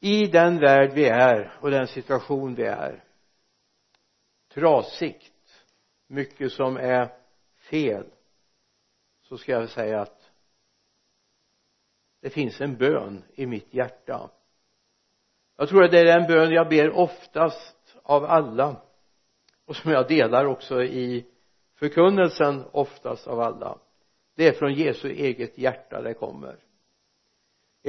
i den värld vi är och den situation vi är. Trasigt mycket som är fel. Så ska jag säga att det finns en bön i mitt hjärta. Jag tror att det är den bön jag ber oftast av alla. Och som jag delar också i förkunnelsen oftast av alla. Det är från Jesu eget hjärta det kommer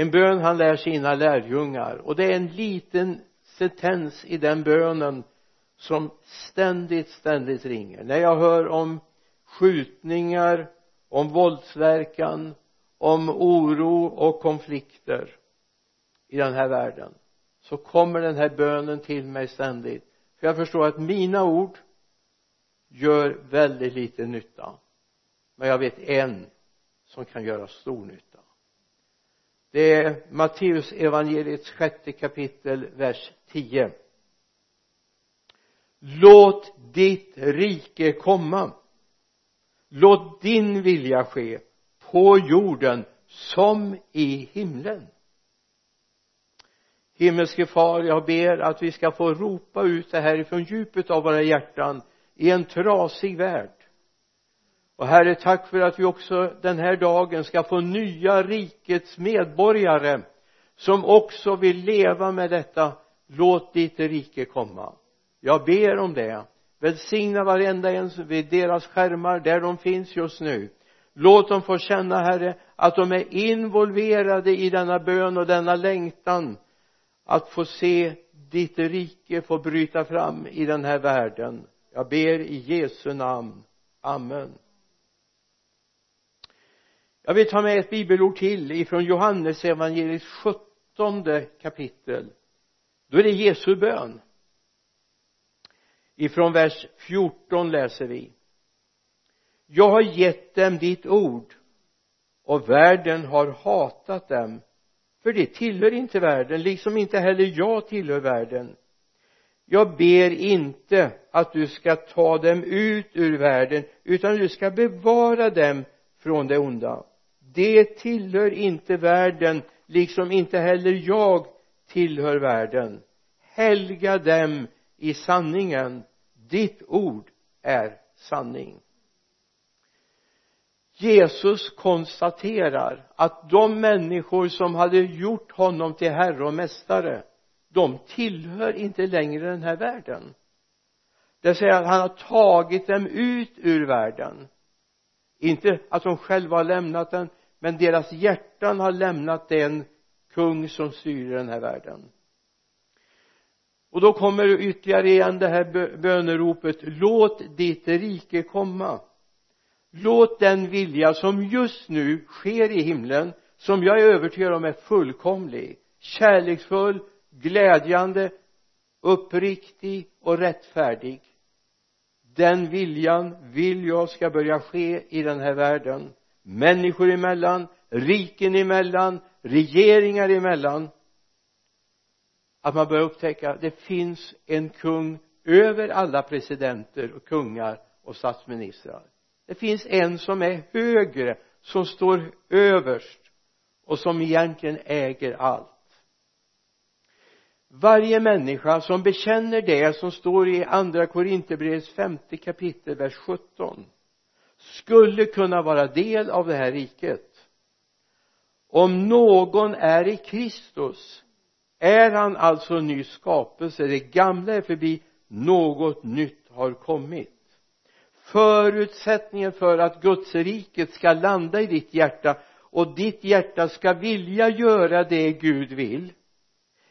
en bön han lär sina lärjungar. Och det är en liten sentens i den bönen som ständigt ständigt ringer. När jag hör om skjutningar om våldsverkan om oro och konflikter i den här världen så kommer den här bönen till mig ständigt. För jag förstår att mina ord gör väldigt lite nytta. Men jag vet en som kan göra stor nytta det är Matteus evangeliets sjätte kapitel vers 10 låt ditt rike komma. Låt din vilja ske på jorden som i himlen. Himmelske far jag ber att vi ska få ropa ut det här ifrån djupet av våra hjärtan i en trasig värld och herre tack för att vi också den här dagen ska få nya rikets medborgare som också vill leva med detta. Låt ditt rike komma. Jag ber om det. Välsigna varenda en vid deras skärmar där de finns just nu. Låt dem få känna herre att de är involverade i denna bön och denna längtan att få se ditt rike få bryta fram i den här världen. Jag ber i Jesu namn. Amen jag vill ta med ett bibelord till ifrån Johannes evangeliets sjuttonde kapitel. Då är det Jesu bön. Ifrån vers 14 läser vi. Jag har gett dem ditt ord och världen har hatat dem för det tillhör inte världen liksom inte heller jag tillhör världen. Jag ber inte att du ska ta dem ut ur världen utan du ska bevara dem från det onda det tillhör inte världen liksom inte heller jag tillhör världen. Helga dem i sanningen. Ditt ord är sanning. Jesus konstaterar att de människor som hade gjort honom till herre och mästare de tillhör inte längre den här världen. Det säger att han har tagit dem ut ur världen. Inte att de själva har lämnat den men deras hjärtan har lämnat den kung som styr den här världen. Och då kommer ytterligare igen det här böneropet. Låt ditt rike komma. Låt den vilja som just nu sker i himlen som jag är övertygad om är fullkomlig kärleksfull glädjande uppriktig och rättfärdig. Den viljan vill jag ska börja ske i den här världen människor emellan riken emellan regeringar emellan. Att man börjar upptäcka att det finns en kung över alla presidenter och kungar och statsministrar. Det finns en som är högre som står överst och som egentligen äger allt. Varje människa som bekänner det som står i andra korinthierbrevets femte kapitel vers 17 skulle kunna vara del av det här riket. Om någon är i Kristus är han alltså en ny skapelse. Det gamla är förbi något nytt har kommit. Förutsättningen för att Guds riket ska landa i ditt hjärta och ditt hjärta ska vilja göra det Gud vill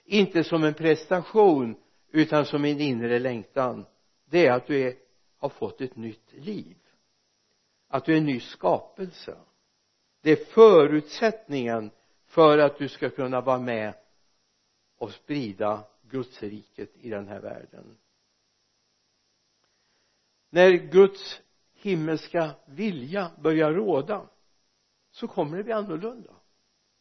inte som en prestation utan som en inre längtan det är att du är, har fått ett nytt liv att du är en ny skapelse. Det är förutsättningen för att du ska kunna vara med och sprida Guds riket i den här världen. När Guds himmelska vilja börjar råda så kommer det bli annorlunda.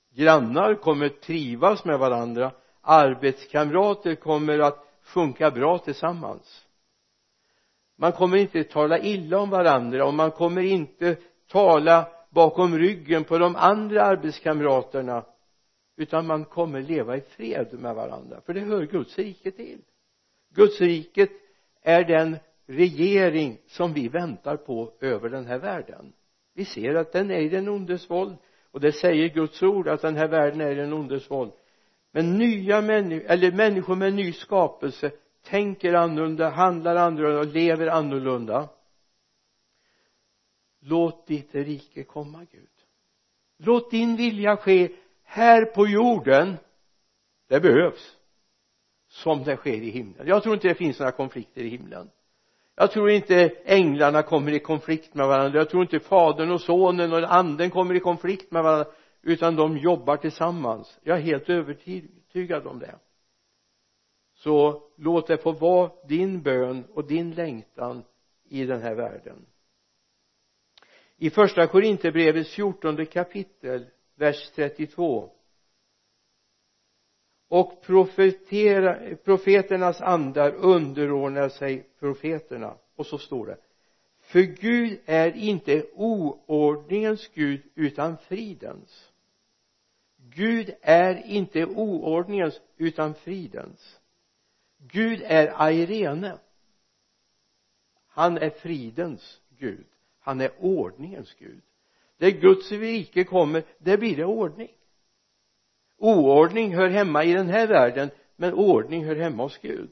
Grannar kommer trivas med varandra. Arbetskamrater kommer att funka bra tillsammans man kommer inte tala illa om varandra och man kommer inte tala bakom ryggen på de andra arbetskamraterna utan man kommer leva i fred med varandra. För det hör Guds rike till. Guds riket är den regering som vi väntar på över den här världen. Vi ser att den är i den ondes våld och det säger Guds ord att den här världen är i den ondes våld. Men nya människor eller människor med ny skapelse tänker annorlunda, handlar annorlunda och lever annorlunda. Låt ditt rike komma Gud. Låt din vilja ske här på jorden. Det behövs som det sker i himlen. Jag tror inte det finns några konflikter i himlen. Jag tror inte änglarna kommer i konflikt med varandra. Jag tror inte fadern och sonen och anden kommer i konflikt med varandra utan de jobbar tillsammans. Jag är helt övertygad om det så låt det få vara din bön och din längtan i den här världen. I första Korinthierbrevets fjortonde kapitel vers 32 och profeternas andar underordnar sig profeterna. Och så står det för Gud är inte oordningens Gud utan fridens. Gud är inte oordningens utan fridens. Gud är airene. Han är fridens Gud. Han är ordningens Gud. Där Guds rike kommer där blir det ordning. Oordning hör hemma i den här världen men ordning hör hemma hos Gud.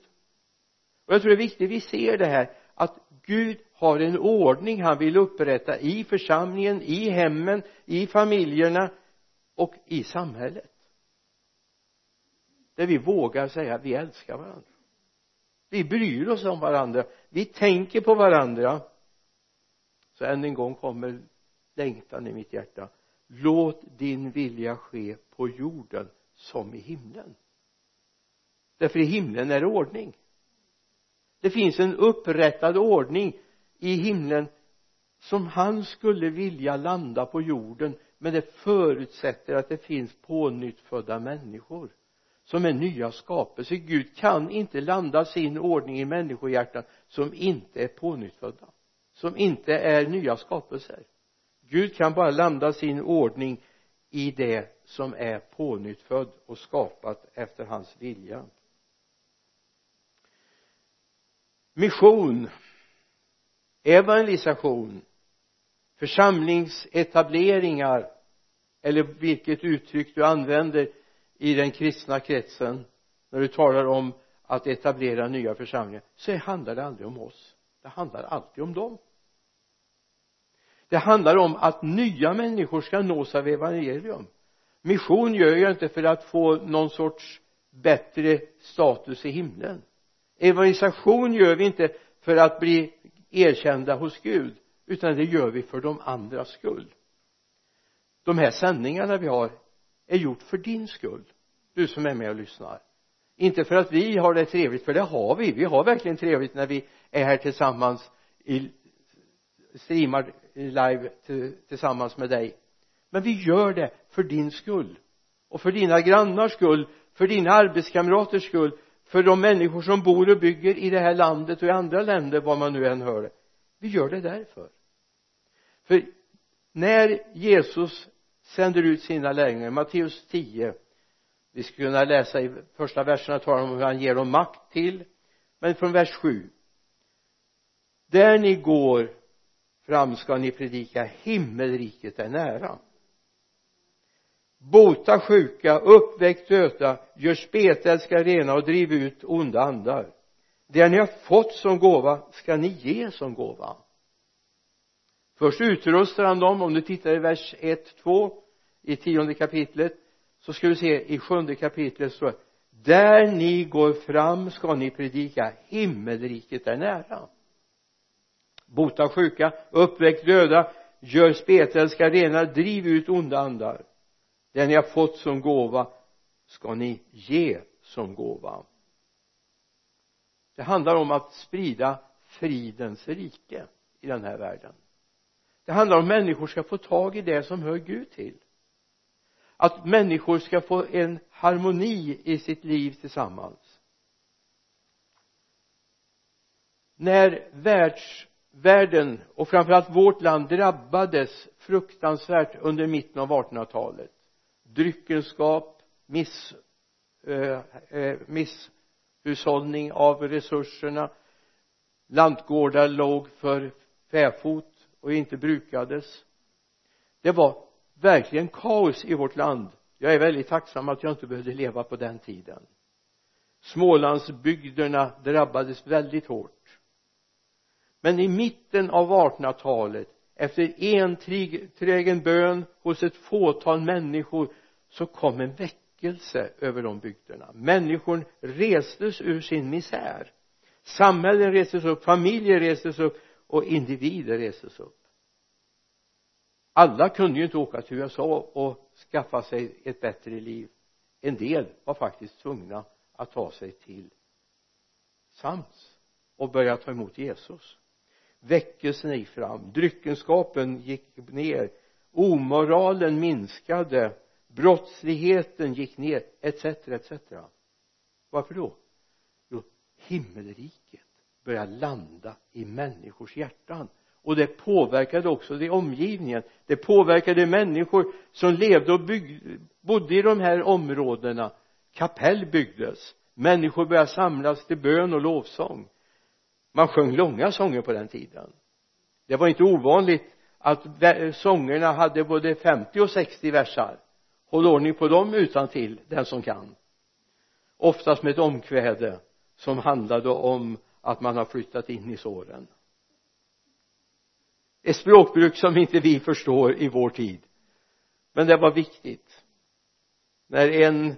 Och jag tror det är viktigt vi ser det här att Gud har en ordning han vill upprätta i församlingen, i hemmen, i familjerna och i samhället. Där vi vågar säga vi älskar varandra vi bryr oss om varandra. Vi tänker på varandra. Så än en gång kommer längtan i mitt hjärta. Låt din vilja ske på jorden som i himlen. Därför i himlen är det ordning. Det finns en upprättad ordning i himlen som han skulle vilja landa på jorden men det förutsätter att det finns pånyttfödda människor som är nya skapelser. Gud kan inte landa sin ordning i människohjärtan som inte är pånyttfödda som inte är nya skapelser. Gud kan bara landa sin ordning i det som är pånyttfödd och skapat efter hans vilja. Mission evangelisation församlingsetableringar eller vilket uttryck du använder i den kristna kretsen när du talar om att etablera nya församlingar så handlar det aldrig om oss. Det handlar alltid om dem. Det handlar om att nya människor ska nås av evangelium. Mission gör jag inte för att få någon sorts bättre status i himlen. Evangelisation gör vi inte för att bli erkända hos Gud utan det gör vi för de andras skull. De här sändningarna vi har är gjort för din skull du som är med och lyssnar. Inte för att vi har det trevligt för det har vi. Vi har verkligen trevligt när vi är här tillsammans i streamar live tillsammans med dig. Men vi gör det för din skull. Och för dina grannars skull för dina arbetskamraters skull för de människor som bor och bygger i det här landet och i andra länder var man nu än hör. Det vi gör det därför. För när Jesus sänder ut sina lärjungar. Matteus 10 vi skulle kunna läsa i första verserna talar om hur han ger dem makt till. Men från vers 7 där ni går fram ska ni predika himmelriket är nära. Bota sjuka, uppväck döda, gör spetälska rena och driv ut onda andar. Det ni har fått som gåva ska ni ge som gåva först utrustar han dem om du tittar i vers 1, 2 i tionde kapitlet så ska vi se i sjunde kapitlet så där ni går fram ska ni predika himmelriket är nära. Bota sjuka, uppväck döda, gör spetälska rena, driv ut onda andar. Det ni har fått som gåva ska ni ge som gåva. Det handlar om att sprida fridens rike i den här världen det handlar om att människor ska få tag i det som hör Gud till. Att människor ska få en harmoni i sitt liv tillsammans. När världsvärlden och framförallt vårt land drabbades fruktansvärt under mitten av 1800-talet dryckenskap miss, eh, eh, misshushållning av resurserna lantgårdar låg för fäfot och inte brukades. Det var verkligen kaos i vårt land. Jag är väldigt tacksam att jag inte behövde leva på den tiden. Smålandsbygderna drabbades väldigt hårt. Men i mitten av 1800-talet efter enträgen bön hos ett fåtal människor så kom en väckelse över de bygderna. Människor restes ur sin misär. Samhällen restes upp, familjer restes upp och individer restes upp. Alla kunde ju inte åka till USA och skaffa sig ett bättre liv. En del var faktiskt tvungna att ta sig till Sams och börja ta emot Jesus. Väckelsen gick fram dryckenskapen gick ner omoralen minskade brottsligheten gick ner etc etc varför då? Jo himmelriket började landa i människors hjärtan. Och det påverkade också det omgivningen. Det påverkade människor som levde och byggde, bodde i de här områdena. Kapell byggdes. Människor började samlas till bön och lovsång. Man sjöng långa sånger på den tiden. Det var inte ovanligt att sångerna hade både 50 och 60 versar. Håll ordning på dem utan till den som kan. Oftast med ett omkväde som handlade om att man har flyttat in i såren. Ett språkbruk som inte vi förstår i vår tid. Men det var viktigt. När en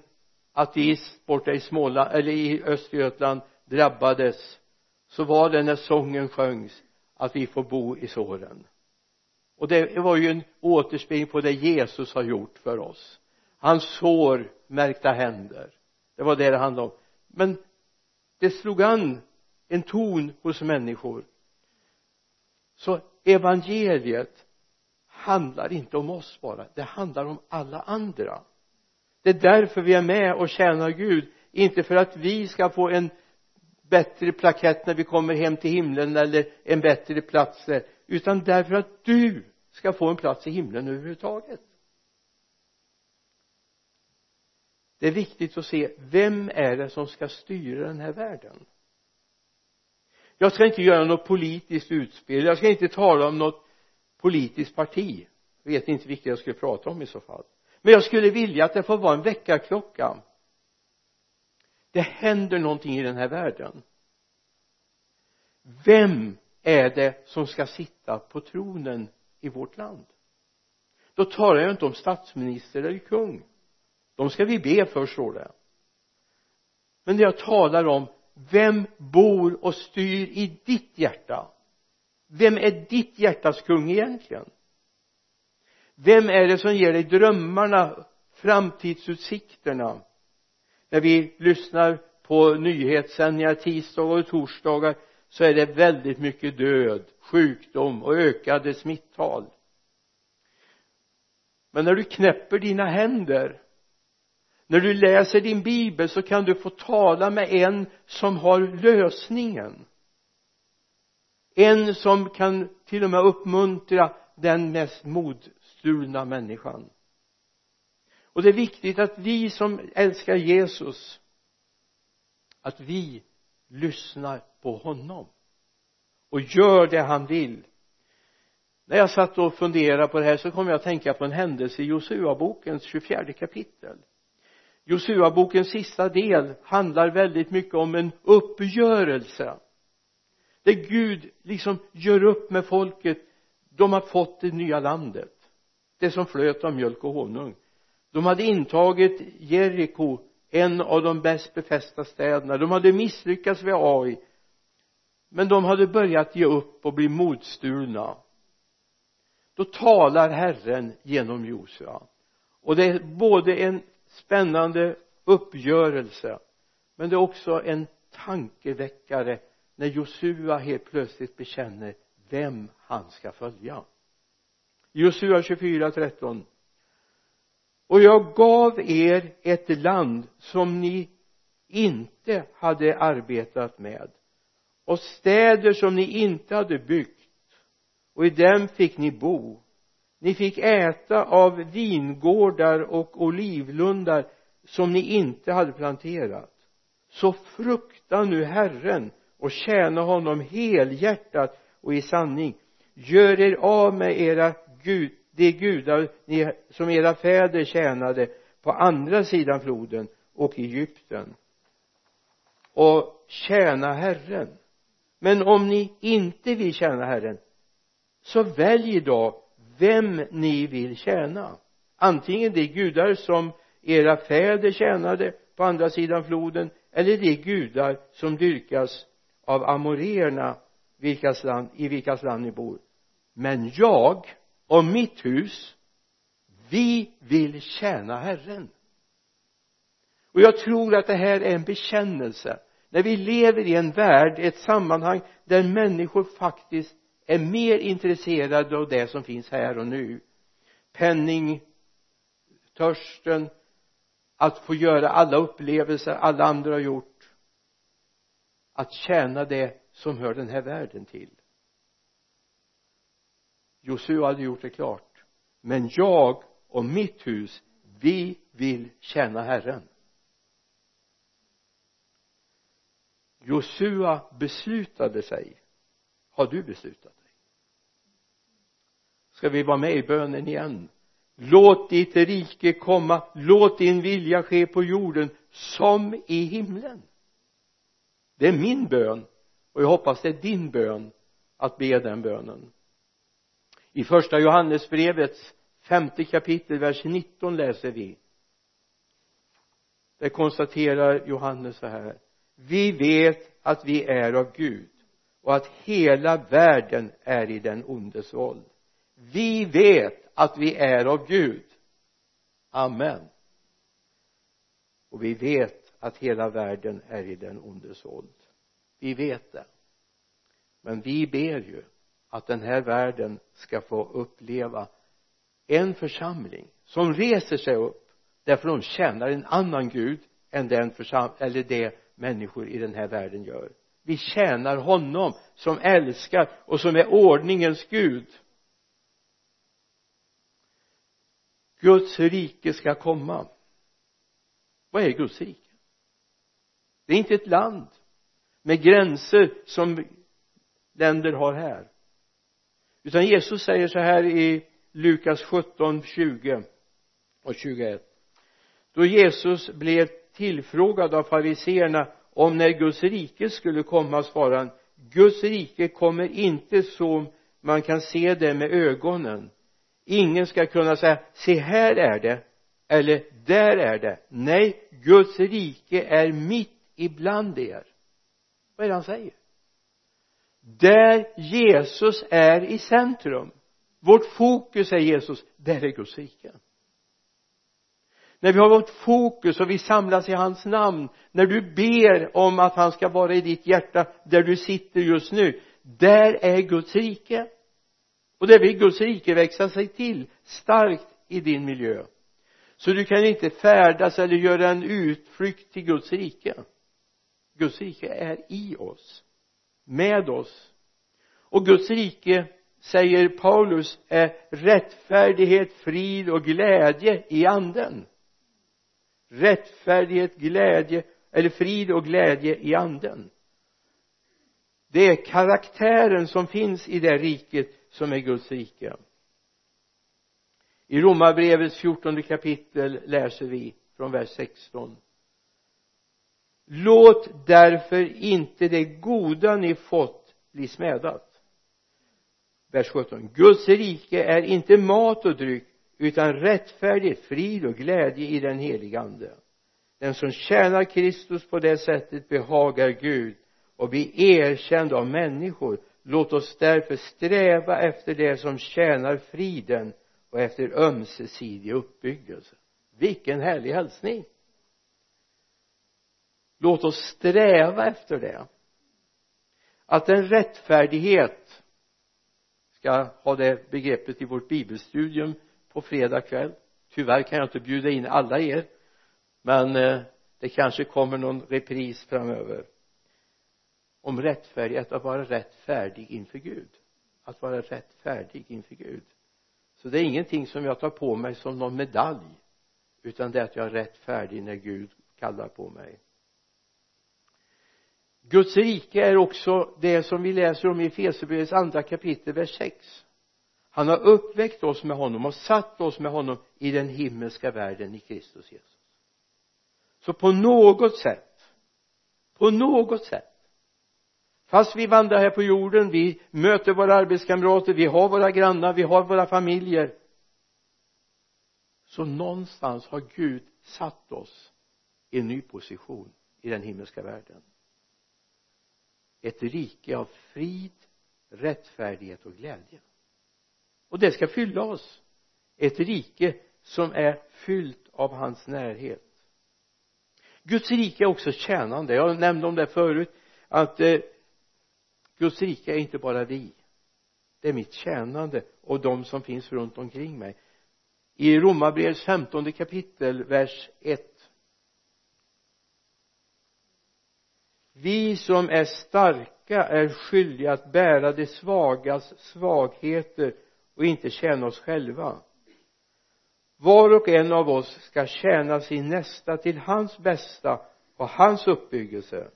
ateist borta i Småland eller i Östergötland drabbades så var det när sången sjöngs att vi får bo i såren. Och det var ju en återspegling på det Jesus har gjort för oss. Hans sår märkta händer. Det var det det handlade om. Men det slog an en ton hos människor. Så evangeliet handlar inte om oss bara det handlar om alla andra. Det är därför vi är med och tjänar Gud inte för att vi ska få en bättre plakett när vi kommer hem till himlen eller en bättre plats där utan därför att du ska få en plats i himlen överhuvudtaget. Det är viktigt att se vem är det som ska styra den här världen? Jag ska inte göra något politiskt utspel. Jag ska inte tala om något politiskt parti. Jag vet inte vilket jag skulle prata om i så fall. Men jag skulle vilja att det får vara en väckarklocka. Det händer någonting i den här världen. Vem är det som ska sitta på tronen i vårt land? Då talar jag inte om statsminister eller kung. De ska vi be för står det. Men det jag talar om vem bor och styr i ditt hjärta? Vem är ditt hjärtas kung egentligen? Vem är det som ger dig drömmarna framtidsutsikterna? När vi lyssnar på nyhetssändningar tisdagar och torsdagar så är det väldigt mycket död sjukdom och ökade smittal men när du knäpper dina händer när du läser din bibel så kan du få tala med en som har lösningen. En som kan till och med uppmuntra den mest modstulna människan. Och det är viktigt att vi som älskar Jesus att vi lyssnar på honom och gör det han vill. När jag satt och funderade på det här så kom jag att tänka på en händelse i Josua bokens 24 kapitel. Josua bokens sista del handlar väldigt mycket om en uppgörelse. Där Gud liksom gör upp med folket. De har fått det nya landet. Det som flöt av mjölk och honung. De hade intagit Jeriko en av de bäst befästa städerna. De hade misslyckats vid Ai. Men de hade börjat ge upp och bli modstulna då talar Herren genom Josua. Och det är både en spännande uppgörelse. Men det är också en tankeväckare när Josua helt plötsligt bekänner vem han ska följa. Josua 24, 13 och jag gav er ett land som ni inte hade arbetat med och städer som ni inte hade byggt. Och i dem fick ni bo ni fick äta av vingårdar och olivlundar som ni inte hade planterat. Så frukta nu Herren och tjäna honom helhjärtat och i sanning. Gör er av med era gud, de gudar ni, som era fäder tjänade på andra sidan floden och Egypten. Och tjäna Herren. Men om ni inte vill tjäna Herren så välj då vem ni vill tjäna. Antingen de gudar som era fäder tjänade på andra sidan floden eller de gudar som dyrkas av amoreerna vilkas land, i vilkas land ni bor. Men jag och mitt hus vi vill tjäna Herren. Och jag tror att det här är en bekännelse. När vi lever i en värld, ett sammanhang där människor faktiskt är mer intresserade av det som finns här och nu. Penning törsten att få göra alla upplevelser alla andra har gjort. Att tjäna det som hör den här världen till. Josua hade gjort det klart. Men jag och mitt hus vi vill tjäna Herren. Josua beslutade sig har du beslutat dig? Ska vi vara med i bönen igen? Låt ditt rike komma. Låt din vilja ske på jorden som i himlen. Det är min bön och jag hoppas det är din bön att be den bönen. I första Johannesbrevets femte kapitel vers 19 läser vi. Där konstaterar Johannes så här. Vi vet att vi är av Gud och att hela världen är i den ondes våld. Vi vet att vi är av Gud. Amen. Och vi vet att hela världen är i den ondes våld. Vi vet det. Men vi ber ju att den här världen ska få uppleva en församling som reser sig upp därför de tjänar en annan gud än den försam eller det människor i den här världen gör vi tjänar honom som älskar och som är ordningens Gud. Guds rike ska komma. Vad är Guds rike? Det är inte ett land med gränser som länder har här. Utan Jesus säger så här i Lukas 17, 20 och 21 då Jesus blev tillfrågad av fariseerna om när Guds rike skulle komma svarade han Guds rike kommer inte så man kan se det med ögonen. Ingen ska kunna säga se här är det eller där är det. Nej Guds rike är mitt ibland er. Vad är det han säger? Där Jesus är i centrum. Vårt fokus är Jesus där är Guds rike när vi har vårt fokus och vi samlas i hans namn när du ber om att han ska vara i ditt hjärta där du sitter just nu där är Guds rike. Och där vill Guds rike växa sig till starkt i din miljö. Så du kan inte färdas eller göra en utflykt till Guds rike. Guds rike är i oss med oss. Och Guds rike säger Paulus är rättfärdighet, frid och glädje i anden rättfärdighet, glädje eller frid och glädje i anden. Det är karaktären som finns i det riket som är Guds rike. I romarbrevets fjortonde kapitel läser vi från vers 16 låt därför inte det goda ni fått bli smädat. Vers 17 Guds rike är inte mat och dryck utan rättfärdighet, frid och glädje i den heliga ande. Den som tjänar Kristus på det sättet behagar Gud och blir erkänd av människor. Låt oss därför sträva efter det som tjänar friden och efter ömsesidig uppbyggelse. Vilken härlig hälsning! Låt oss sträva efter det. Att en rättfärdighet ska ha det begreppet i vårt bibelstudium på fredag kväll. Tyvärr kan jag inte bjuda in alla er men eh, det kanske kommer någon repris framöver. Om rättfärdighet att vara rättfärdig inför Gud. Att vara rättfärdig inför Gud. Så det är ingenting som jag tar på mig som någon medalj utan det är att jag är rättfärdig när Gud kallar på mig. Guds rike är också det som vi läser om i Efesierbrevets andra kapitel vers 6 han har uppväckt oss med honom och satt oss med honom i den himmelska världen i Kristus Jesus. Så på något sätt på något sätt fast vi vandrar här på jorden vi möter våra arbetskamrater vi har våra grannar vi har våra familjer så någonstans har Gud satt oss i en ny position i den himmelska världen. Ett rike av frid rättfärdighet och glädje och det ska fylla oss. Ett rike som är fyllt av hans närhet. Guds rike är också tjänande. Jag nämnde om det förut att eh, Guds rike är inte bara vi. Det är mitt tjänande och de som finns runt omkring mig. I romarbrevets femtonde kapitel vers 1 vi som är starka är skyldiga att bära de svagas svagheter och inte tjäna oss själva. Var och en av oss ska tjäna sin nästa till hans bästa och hans uppbyggelse.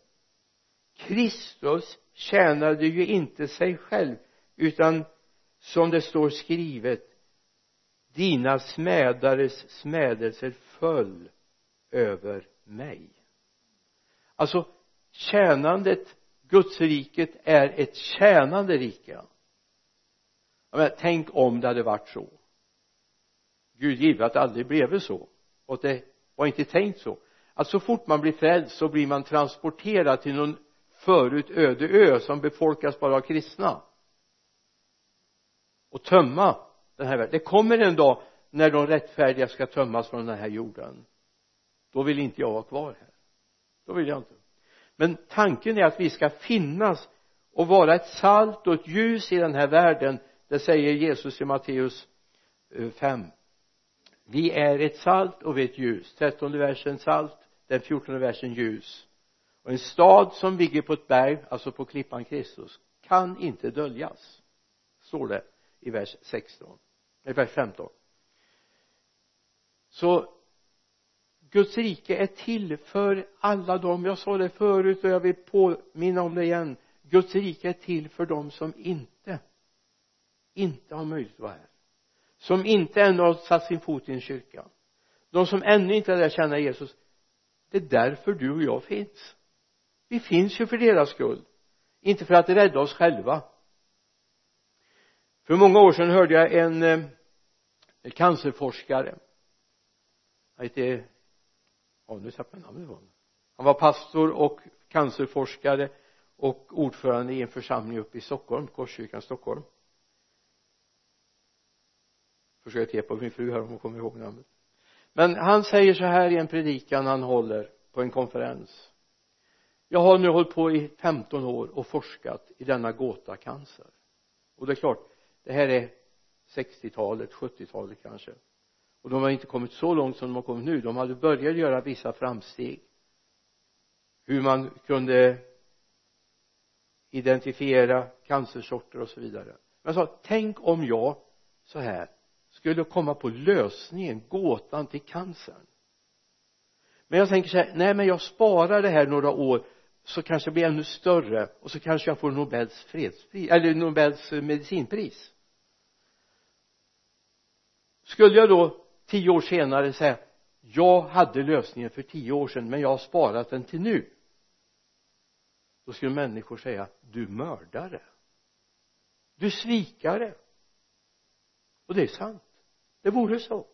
Kristus tjänade ju inte sig själv utan som det står skrivet dina smädares smädelser föll över mig. Alltså tjänandet gudsriket är ett tjänande rike men, tänk om det hade varit så. Gud give att det aldrig blev så. Och det var inte tänkt så. Att så fort man blir frälst så blir man transporterad till någon förut öde ö som befolkas bara av kristna. Och tömma den här världen. Det kommer en dag när de rättfärdiga ska tömmas från den här jorden. Då vill inte jag vara kvar här. Då vill jag inte. Men tanken är att vi ska finnas och vara ett salt och ett ljus i den här världen det säger Jesus i Matteus eh, 5 vi är ett salt och vi är ett ljus. Trettonde versen salt. Den fjortonde versen ljus. Och en stad som ligger på ett berg alltså på klippan Kristus kan inte döljas står det i vers 16 i vers 15 så Guds rike är till för alla dem. Jag sa det förut och jag vill påminna om det igen. Guds rike är till för dem som inte inte har möjlighet att vara här. Som inte ännu har satt sin fot i en kyrka. De som ännu inte har lärt känna Jesus det är därför du och jag finns. Vi finns ju för deras skull. Inte för att rädda oss själva. För många år sedan hörde jag en, eh, cancerforskare. Han hette ja nu tappade jag namnet på honom. Han var pastor och cancerforskare och ordförande i en församling uppe i Stockholm Korskyrkan Stockholm försöker te på min fru här om hon kommer ihåg namnet. Men han säger så här i en predikan han håller på en konferens. Jag har nu hållit på i 15 år och forskat i denna gåta cancer. Och det är klart det här är 60-talet, 70-talet kanske. Och de har inte kommit så långt som de har kommit nu. De hade börjat göra vissa framsteg. Hur man kunde identifiera cancersorter och så vidare. Men jag sa tänk om jag så här skulle komma på lösningen, gåtan till cancern. Men jag tänker så här, nej men jag sparar det här några år så kanske det blir ännu större och så kanske jag får Nobels fredspris eller Nobels eh, medicinpris. Skulle jag då tio år senare säga jag hade lösningen för tio år sedan men jag har sparat den till nu. Då skulle människor säga du mördare. Du svikare. Och det är sant det vore så.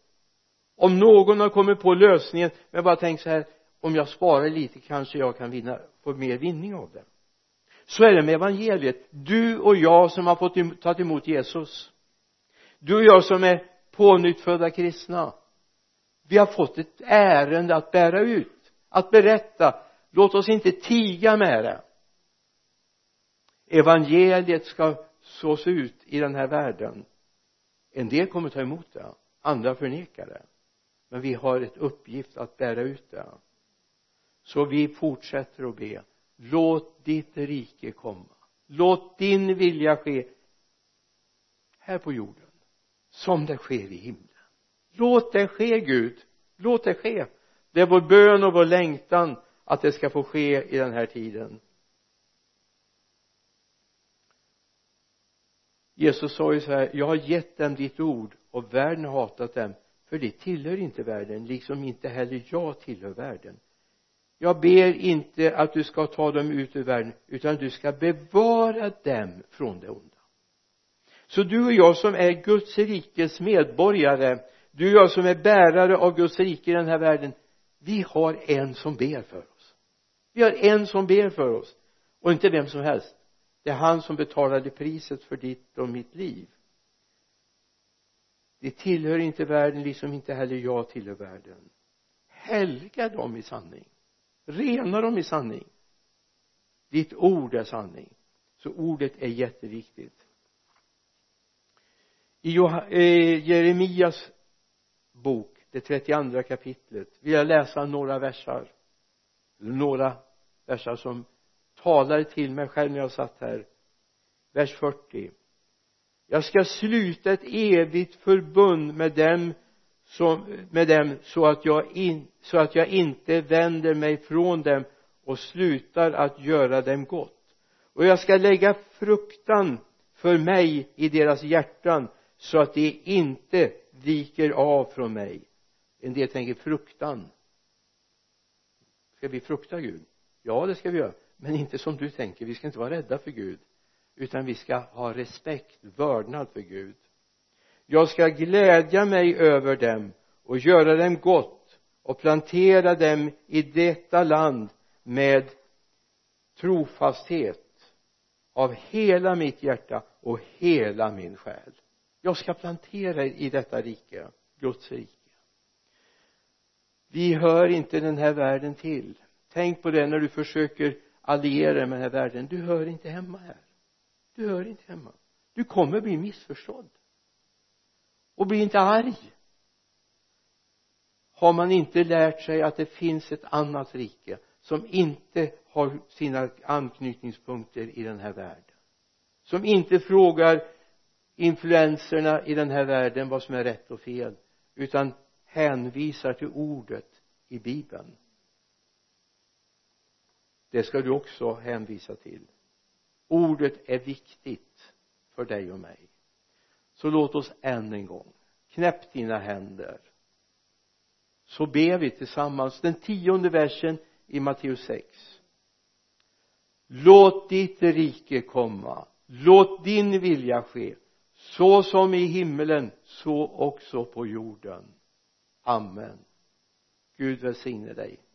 Om någon har kommit på lösningen men bara tänkt så här om jag sparar lite kanske jag kan vinna få mer vinning av det. Så är det med evangeliet. Du och jag som har fått ta emot Jesus. Du och jag som är pånyttfödda kristna. Vi har fått ett ärende att bära ut att berätta. Låt oss inte tiga med det. Evangeliet ska sås ut i den här världen en del kommer ta emot det andra förnekar det. Men vi har ett uppgift att bära ut det. Så vi fortsätter att be. Låt ditt rike komma. Låt din vilja ske här på jorden som det sker i himlen. Låt det ske Gud. Låt det ske. Det är vår bön och vår längtan att det ska få ske i den här tiden. Jesus sa ju så här jag har gett dem ditt ord och världen har hatat dem för de tillhör inte världen liksom inte heller jag tillhör världen. Jag ber inte att du ska ta dem ut ur världen utan du ska bevara dem från det onda. Så du och jag som är Guds rikes medborgare du och jag som är bärare av Guds rike i den här världen vi har en som ber för oss. Vi har en som ber för oss och inte vem som helst det är han som betalade priset för ditt och mitt liv. De tillhör inte världen liksom inte heller jag tillhör världen. Helga dem i sanning. Rena dem i sanning. Ditt ord är sanning. Så ordet är jätteviktigt. I eh, Jeremias bok det 32 kapitlet vill jag läsa några versar några versar som talade till mig själv när jag satt här. Vers 40 jag ska sluta ett evigt förbund med dem som, med dem så att jag in, så att jag inte vänder mig från dem och slutar att göra dem gott. Och jag ska lägga fruktan för mig i deras hjärtan så att de inte viker av från mig. En del tänker fruktan. Ska vi frukta Gud? Ja det ska vi göra men inte som du tänker. Vi ska inte vara rädda för Gud utan vi ska ha respekt, vördnad för Gud. Jag ska glädja mig över dem och göra dem gott och plantera dem i detta land med trofasthet av hela mitt hjärta och hela min själ. Jag ska plantera i detta rike Guds rike. Vi hör inte den här världen till. Tänk på det när du försöker alliera med den här världen. Du hör inte hemma här. Du hör inte hemma. Du kommer bli missförstådd. Och bli inte arg. Har man inte lärt sig att det finns ett annat rike som inte har sina anknytningspunkter i den här världen? Som inte frågar influenserna i den här världen vad som är rätt och fel utan hänvisar till ordet i bibeln det ska du också hänvisa till. Ordet är viktigt för dig och mig. Så låt oss än en gång knäpp dina händer. Så ber vi tillsammans den tionde versen i Matteus 6 låt ditt rike komma. Låt din vilja ske så som i himmelen så också på jorden. Amen. Gud välsigne dig.